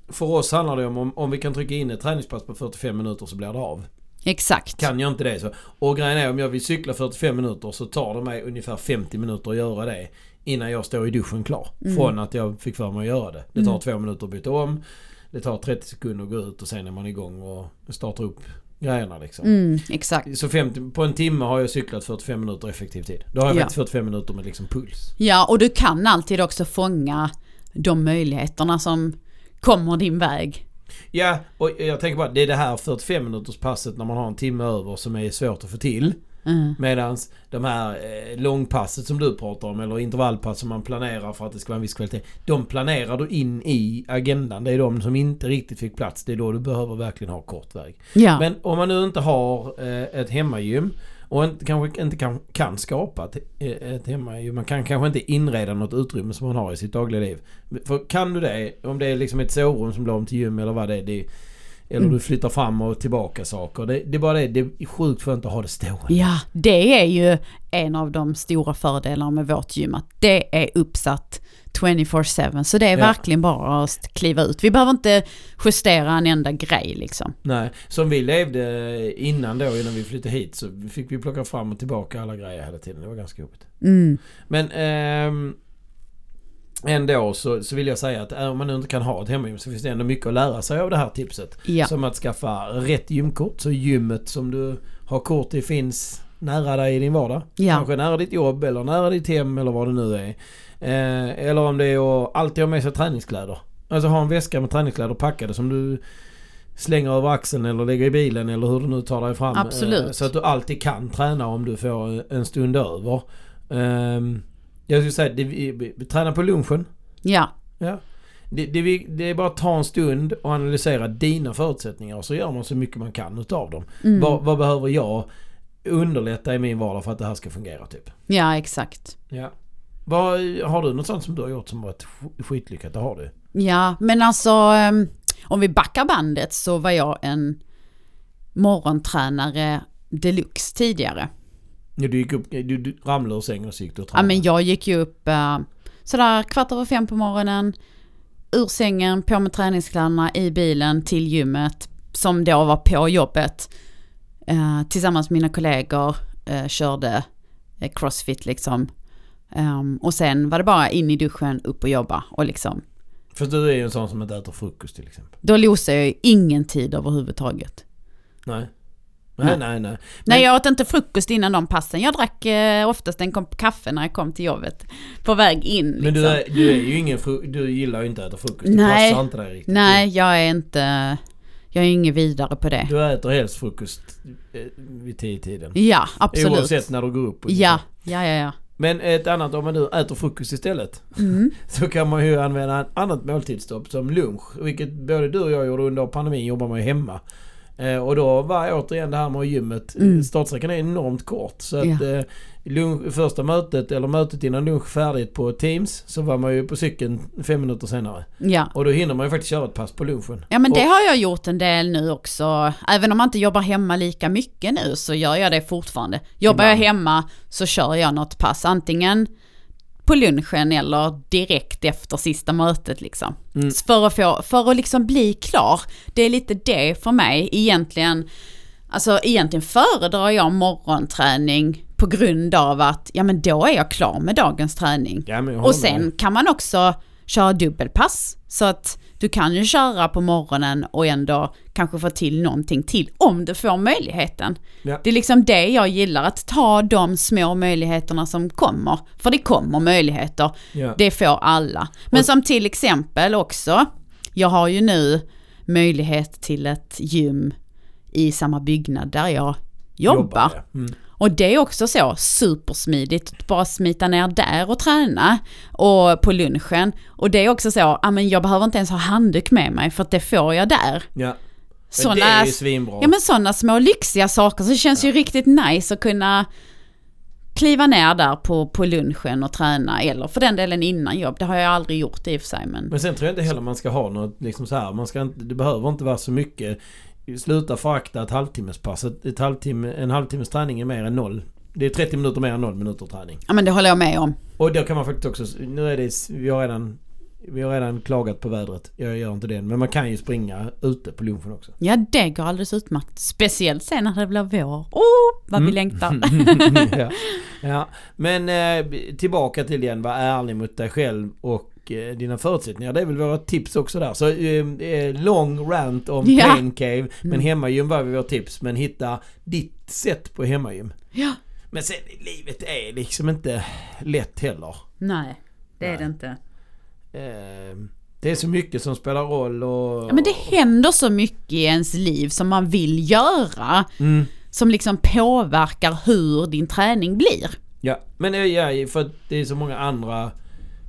för oss handlar det om, om om vi kan trycka in ett träningspass på 45 minuter så blir det av. Exakt. Kan jag inte det så. Och grejen är om jag vill cykla 45 minuter så tar det mig ungefär 50 minuter att göra det. Innan jag står i duschen klar. Mm. Från att jag fick för mig att göra det. Det tar två minuter att byta om. Det tar 30 sekunder att gå ut och sen är man igång och startar upp grejerna liksom. Mm, exakt. Så 50, på en timme har jag cyklat 45 minuter effektiv tid. Då har jag Ja. faktiskt 45 minuter med liksom puls. Ja, och du kan alltid också fånga de möjligheterna som kommer din väg. Ja, och jag tänker bara det är det här 45 minuters passet när man har en timme över som är svårt att få till. Mm. Medans de här eh, långpasset som du pratar om eller intervallpass som man planerar för att det ska vara en viss kvalitet. De planerar du in i agendan. Det är de som inte riktigt fick plats. Det är då du behöver verkligen ha kort väg. Ja. Men om man nu inte har eh, ett hemmagym och inte, kanske inte kan, kan skapa ett, eh, ett hemmagym. Man kan kanske inte inreda något utrymme som man har i sitt dagliga liv. För kan du det, om det är liksom ett sovrum som blir om till gym eller vad det är. Det, eller Mm. du flyttar fram och tillbaka saker. Det, det är bara det, det är sjukt skönt att ha det stående. ja, det är ju en av de stora fördelarna med vårt gym. Att det är uppsatt 24-7. Så det är Ja. verkligen bara att kliva ut. Vi behöver inte justera en enda grej liksom. Nej, som vi levde innan då, innan vi flyttade hit så fick vi plocka fram och tillbaka alla grejer hela tiden. Det var ganska jobbigt. Mm. Men ehm, ändå så, så vill jag säga att om man nu inte kan ha ett hemmagym så finns det ändå mycket att lära sig av det här tipset. Ja. Som att skaffa rätt gymkort. Så gymmet som du har kort i finns nära dig i din vardag. Ja. Kanske nära ditt jobb eller nära ditt hem eller vad det nu är. Eh, eller om det är att alltid ha med sig träningskläder. Alltså ha en väska med träningskläder packade som du slänger över axeln eller lägger i bilen eller hur du nu tar dig fram. Absolut. Eh, så att du alltid kan träna om du får en stund över. Ehm, jag skulle säga, det, vi, vi, tränar på lunchen. Ja. Ja. Det, det, vi- det är bara att ta en stund och analysera dina förutsättningar och så gör man så mycket man kan utav dem. Mm. Vad, vad behöver jag underlätta i min vardag för att det här ska fungera typ? ja, exakt. Ja. Vad, har du något sånt som du har gjort som varit sk- skitlyckat? Det har du. Ja, men alltså ehm, om vi backar bandet så var jag en morgontränare deluxe tidigare. Ja, Du gick upp, du, du ramlade ur sängen och så gick du och Ja tränade. men jag gick ju upp eh, sådär kvart över fem på morgonen, ur sängen, på med träningskläderna i bilen till gymmet som då var på jobbet. Eh, tillsammans med mina kollegor eh, körde crossfit liksom. Ehm, och sen var det bara in i duschen, upp och jobba och liksom. För du är ju en sån som inte äter frukost till exempel. Då losade jag ju ingen tid överhuvudtaget. Nej. Nej, Nej. nej, nej. Nej jag åt inte frukost innan de passen. Jag drack eh, oftast en kopp kaffe när jag kom till jobbet. På väg in liksom. Men du är, du är ju ingen Du gillar ju inte att äta frukost. Det Nej. passar inte dig riktigt. Nej, jag är inte... Jag är inget vidare på det. Du äter helst frukost eh, vid tio tiden. Ja, absolut. Oavsett när du går upp. och Ja, ja, ja, ja. Men ett annat, om man nu äter frukost istället. Mm. Så kan man ju använda ett annat måltidsstopp som lunch. Vilket både du och jag gjorde under pandemin. Jobbar man ju hemma. Eh, och då var återigen det här med gymmet. Mm. Startsträckan är enormt kort. Så Ja. att eh, lunch, första mötet eller mötet innan lunch färdigt på Teams. Så var man ju på cykeln fem minuter senare. Ja. Och då hinner man ju faktiskt köra ett pass på lunchen. ja, men det Och- har jag gjort en del nu också. Även om man inte jobbar hemma lika mycket nu så gör jag det fortfarande. Jobbar jag Ibland. hemma så kör jag något pass. Antingen på lunchen eller direkt efter sista mötet liksom. Mm. För att få, för att liksom bli klar. Det är lite det för mig egentligen. Alltså egentligen föredrar jag morgonträning på grund av att, ja men då är jag klar med dagens träning. Ja, Och med. sen kan man också köra dubbelpass. Så att du kan ju köra på morgonen och ändå kanske få till någonting till om du får möjligheten. Ja. Det är liksom det jag gillar, att ta de små möjligheterna som kommer. För det kommer möjligheter, Ja. det får alla. Men Och- som till exempel också, jag har ju nu möjlighet till ett gym i samma byggnad där jag jobbar. ja. Mm. Och det är också så supersmidigt, att bara smita ner där och träna och på lunchen. Och det är också så, ja men jag behöver inte ens ha handduk med mig för att det får jag där. Ja. Såna, det är ju svinbra. ja men sådana små lyxiga saker, så det känns ju riktigt nice att kunna kliva ner där på, på lunchen och träna, eller för den delen innan jobb. Det har jag aldrig gjort i och för sig men... Men sen tror jag inte heller man ska ha något liksom så här. Man ska inte, det behöver inte vara så mycket. Sluta förakta ett halvtimmespass. Ett, ett halvtimme, en halvtimmes träning är mer än noll. Det är 30 minuter mer än noll minuter träning. Ja men det håller jag med om. Och då kan man faktiskt också... Nu är det... Vi har redan... Vi har redan klagat på vädret. Jag gör inte det. Men man kan ju springa ute på lunchen också. Ja det går alldeles utmärkt. Speciellt sen när det blir vår. Oh, vad vi Mm. längtar. ja. ja. Men eh, tillbaka till igen. Var ärlig mot dig själv och eh, dina förutsättningar. Det är väl våra tips också där. Så eh, lång rant om Ja. pain cave. Men Mm. hemmagym var vårt tips. Men hitta ditt sätt på hemmagym. ja. Men sen livet är liksom inte lätt heller. Nej, det är Nej. det inte. Eh, det är så mycket som spelar roll och... Ja, men det händer så mycket i ens liv som man vill göra. Mm. Som liksom påverkar hur din träning blir. Ja, men eh, ja, för att det är så många andra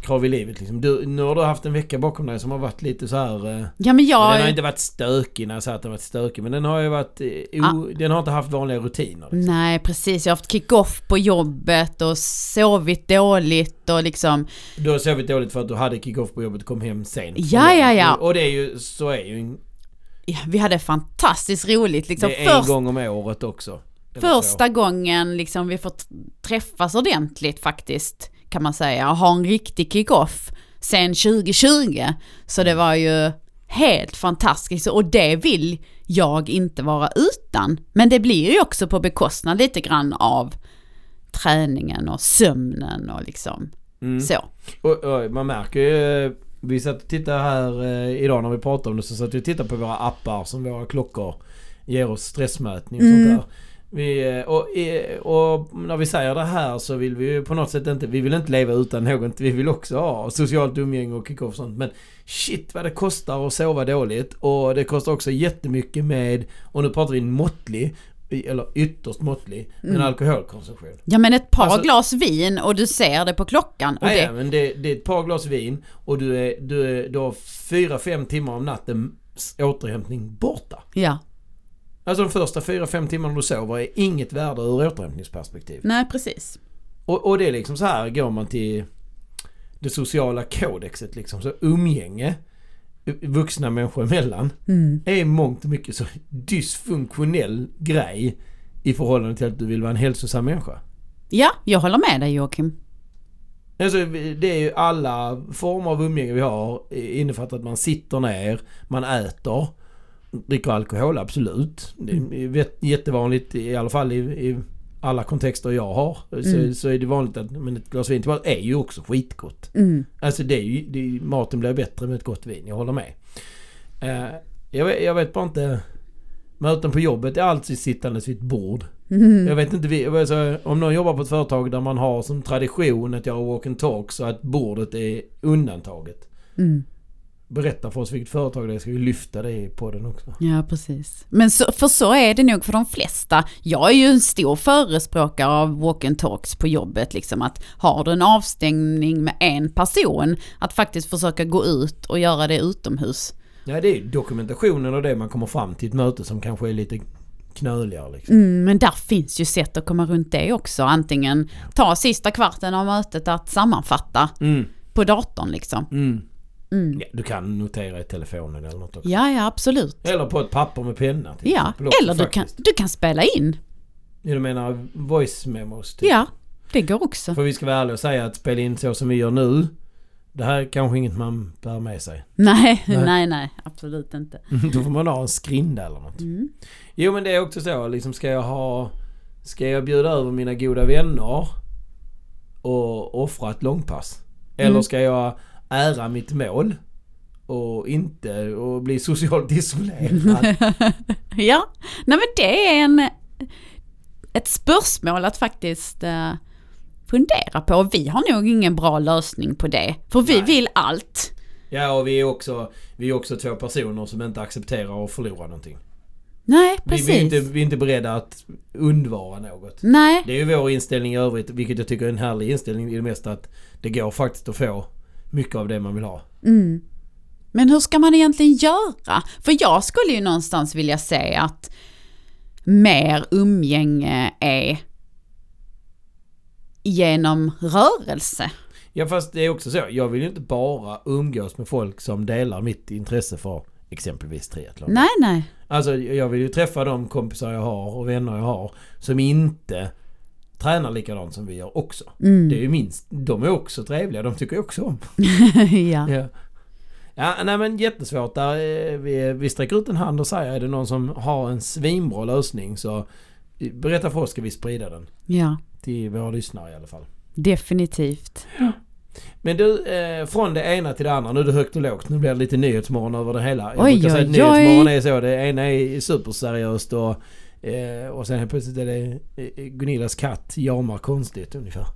krav i livet liksom. Du, nu har du haft en vecka bakom dig som har varit lite så här... Eh, Ja men jag... Den har inte varit stökig när jag säger att den har varit stökig. Men den har ju varit... Eh, o, Den har inte haft vanliga rutiner. Liksom. Nej precis, jag har haft kick-off på jobbet och sovit dåligt och liksom... Du har sovit dåligt för att du hade kick-off på jobbet och kom hem sent. Ja, ja, ja. Och det är ju... Så är ju... en- Ja, vi hade fantastiskt roligt liksom. Det är en Först, gång om året också. Första gången liksom vi får träffas ordentligt faktiskt kan man säga och ha en riktig kick-off sen 2020. Så det var ju helt fantastiskt och det vill jag inte vara utan. Men det blir ju också på bekostnad lite grann av träningen och sömnen och liksom Mm. så. Och, och, man märker ju... Vi satt och tittade här eh, idag när vi pratade om det så satt vi och tittade på våra appar som våra klockor ger oss stressmätning och Mm. sånt där. Vi, eh, och, eh, och när vi säger det här så vill vi ju på något sätt inte, vi vill inte leva utan något. Vi vill också ha socialt umgänge och kick-off och sånt. Men shit vad det kostar att sova dåligt. Och det kostar också jättemycket med, och nu pratar vi måttlig, eller ytterst måttlig, men Mm. alkoholkonsumtion. Ja men ett par Alltså- glas vin och du ser det på klockan. Och Nej, det, men det, det är ett par glas vin och du, är, du, är, du har fyra, fem timmar om natten återhämtning borta. ja, Alltså de första fyra, fem timmarna du sover är inget värde ur återhämtningsperspektiv. nej precis. Och, och det är liksom så här går man till det sociala kodexet liksom. Så umgänge vuxna människor emellan Mm. är mångt och mycket så dysfunktionell grej i förhållande till att du vill vara en hälsosam människa. Ja, jag håller med dig Joakim. Alltså, det är ju alla former av umgänge vi har innefattar att man sitter ner, man äter, dricker alkohol, absolut. Det är jättevanligt i alla fall i, i alla kontexter jag har. Så, Mm. så är det vanligt att men ett glas vin till mat är ju också skitgott. Mm. Alltså det är ju, det maten blir bättre med ett gott vin, jag håller med. Eh, jag, vet, jag vet bara inte... Möten på jobbet är alltid sittandes vid ett bord. Mm. Jag vet inte, alltså, om någon jobbar på ett företag där man har som tradition att göra walk and talk så att bordet är undantaget. Mm. Berätta för oss vilket företag det är, ska vi lyfta det i podden också. Ja, precis. Men så, för så är det nog för de flesta. Jag är ju en stor förespråkare av walk and talks på jobbet. Liksom att har du en avstängning med en person, att faktiskt försöka gå ut och göra det utomhus. Ja, det är dokumentationen och det man kommer fram till ett möte som kanske är lite knöligare liksom. Mm, men där finns ju sätt att komma runt det också. Antingen ta sista kvarten av mötet att sammanfatta Mm. på datorn liksom. Mm. Mm. Ja, du kan notera i telefonen eller något också. Ja, ja absolut. Eller på ett papper med penna Ja, också, eller du kan, du kan spela in. Ja, Du menar voice memos? Typ. Ja, det går också. För vi ska vara ärliga och säga att spela in så som vi gör nu. Det här är kanske inget man bär med sig. Nej, Nej. nej, nej, absolut inte. Då får man ha en skrinda eller något. Mm. Jo men det är också så, liksom ska jag ha... Ska jag bjuda över mina goda vänner och offra ett långpass? Eller Mm. ska jag ära mitt mål och inte och bli socialt isolerad? Ja, nej men det är en, ett spörsmål att faktiskt eh, fundera på. Och vi har nog ingen bra lösning på det. För vi Nej. vill allt. ja och vi är också, vi är också två personer som inte accepterar att förlora någonting. Nej, Vi, precis. vi, är inte, vi är inte beredda att undvara något. Nej, Det är ju vår inställning i övrigt, vilket jag tycker är en härlig inställning i det mesta att det går faktiskt att få mycket av det man vill ha. mm. Men hur ska man egentligen göra? För jag skulle ju någonstans vilja säga att mer umgänge är genom rörelse. Ja fast det är också så, jag vill ju inte bara umgås med folk som delar mitt intresse för exempelvis triathlon. Nej, nej. Alltså jag vill ju träffa de kompisar jag har och vänner jag har som inte tränar likadant som vi gör också. Mm. Det är ju minst, de är också trevliga, de tycker jag också om. ja. Ja. Ja, nej men jättesvårt där. Vi, vi sträcker ut en hand och säger är det någon som har en svinbra lösning så berätta för oss ska vi sprida den. ja, Till våra lyssnare i alla fall. definitivt. Men du, eh, från det ena till det andra. Nu är det högt och lågt. Nu blir det lite nyhetsmorgon över det hela. Jag Oj, brukar säga att oj, nyhetsmorgon oj. är så. Det ena är superseriöst och, eh, och sen helt plötsligt är det eh, Gunillas katt jamar konstigt ungefär.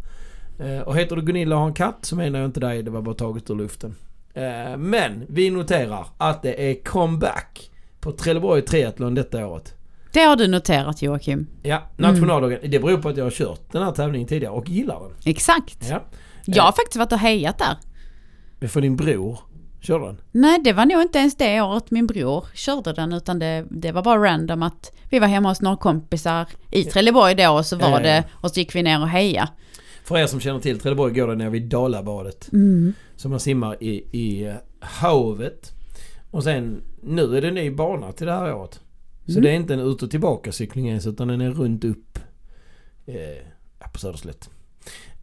Eh, och heter du Gunilla och har en katt så menar jag inte dig. Det var bara taget ur luften. Eh, men vi noterar att det är comeback på Trelleborg Triathlon detta året. Det har du noterat Joakim. Ja, nationaldagen. Det beror på att jag har kört den här tävlingen tidigare och gillar den. Exakt. Ja. Jag har faktiskt varit och hejat där. För din bror körde den. Nej, det var nog inte ens det året min bror körde den, utan det, det var bara random att vi var hemma hos några kompisar i Trelleborg då och så var Ja, det, och så gick vi ner och heja. För er som känner till Trelleborg går det ner vid Dalabadet. Mm. Så man simmar i, i havet. Och sen, nu är det ny bana till det här året. Så Mm. det är inte en ut och tillbaka cykling ens utan den är runt upp eh, på Söderslätt.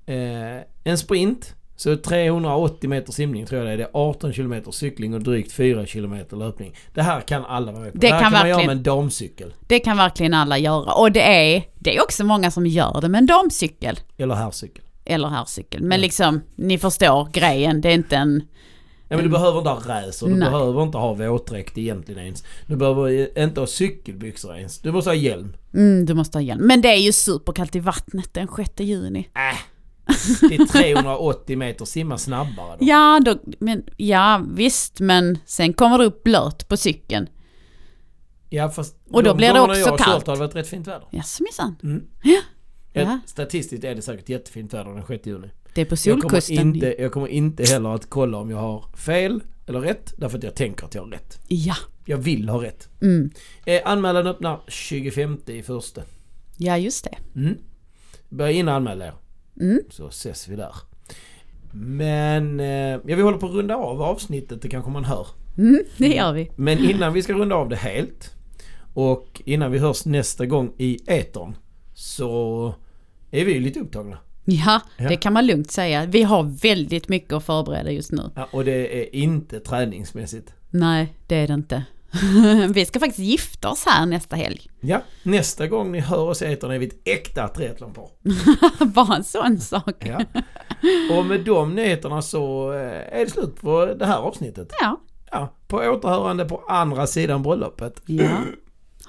Eh, en sprint. Så 380 meter simning tror jag det är. Det är 18 kilometer cykling och drygt 4 kilometer löpning. Det här kan alla vara med på. Det här kan kan man göra med en damcykel. Det kan verkligen alla göra. Och det är, det är också många som gör det med en damcykel. Eller herrcykel. Eller herrcykel. Men Ja. liksom, ni förstår grejen. Det är inte en... Ja men du behöver inte ha racer, du Nej. behöver inte ha våtdräkt egentligen ens. Du behöver inte ha cykelbyxor ens. Du måste ha hjälm. Mm, du måste ha hjälm. Men det är ju superkallt i vattnet den 6 juni. Äh! Det är 380 meter, simma snabbare då. Ja, då, men, ja visst, men sen kommer det upp blöt på cykeln. Ja fast Och då de blir det också jag kallt. Kört har det varit rätt fint väder. Jaså minsann. Mm. Ja. Ja. Statistiskt är det säkert jättefint väder den 6 juni. Det är på Jag kommer, Solkusten. inte, jag kommer inte heller att kolla om jag har fel eller rätt. Därför att jag tänker att jag har rätt. Ja. Jag vill ha rätt. Mm. Eh, anmälan öppnar 25 i första. Ja, just det. Mm. Börja in och anmäla er. Mm. Så ses vi där. Men eh, ja, vi håller på att runda av avsnittet, det kanske man hör. Mm, det gör vi. Men innan vi ska runda av det helt och innan vi hörs nästa gång i etern så är vi ju lite upptagna. Ja, Ja. det kan man lugnt säga. Vi har väldigt mycket att förbereda just nu. Ja, och det är inte träningsmässigt. Nej, det är det inte. Vi ska faktiskt gifta oss här nästa helg. Ja, nästa gång ni hör oss i etern är vi ett äkta triathlonpar. Bara en sån sak. Ja. Och med de nyheterna så eh, är det slut på det här avsnittet. Ja. Ja, på återhörande på andra sidan bröllopet. ja.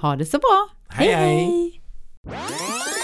Ha det så bra. Hej, hej. hej.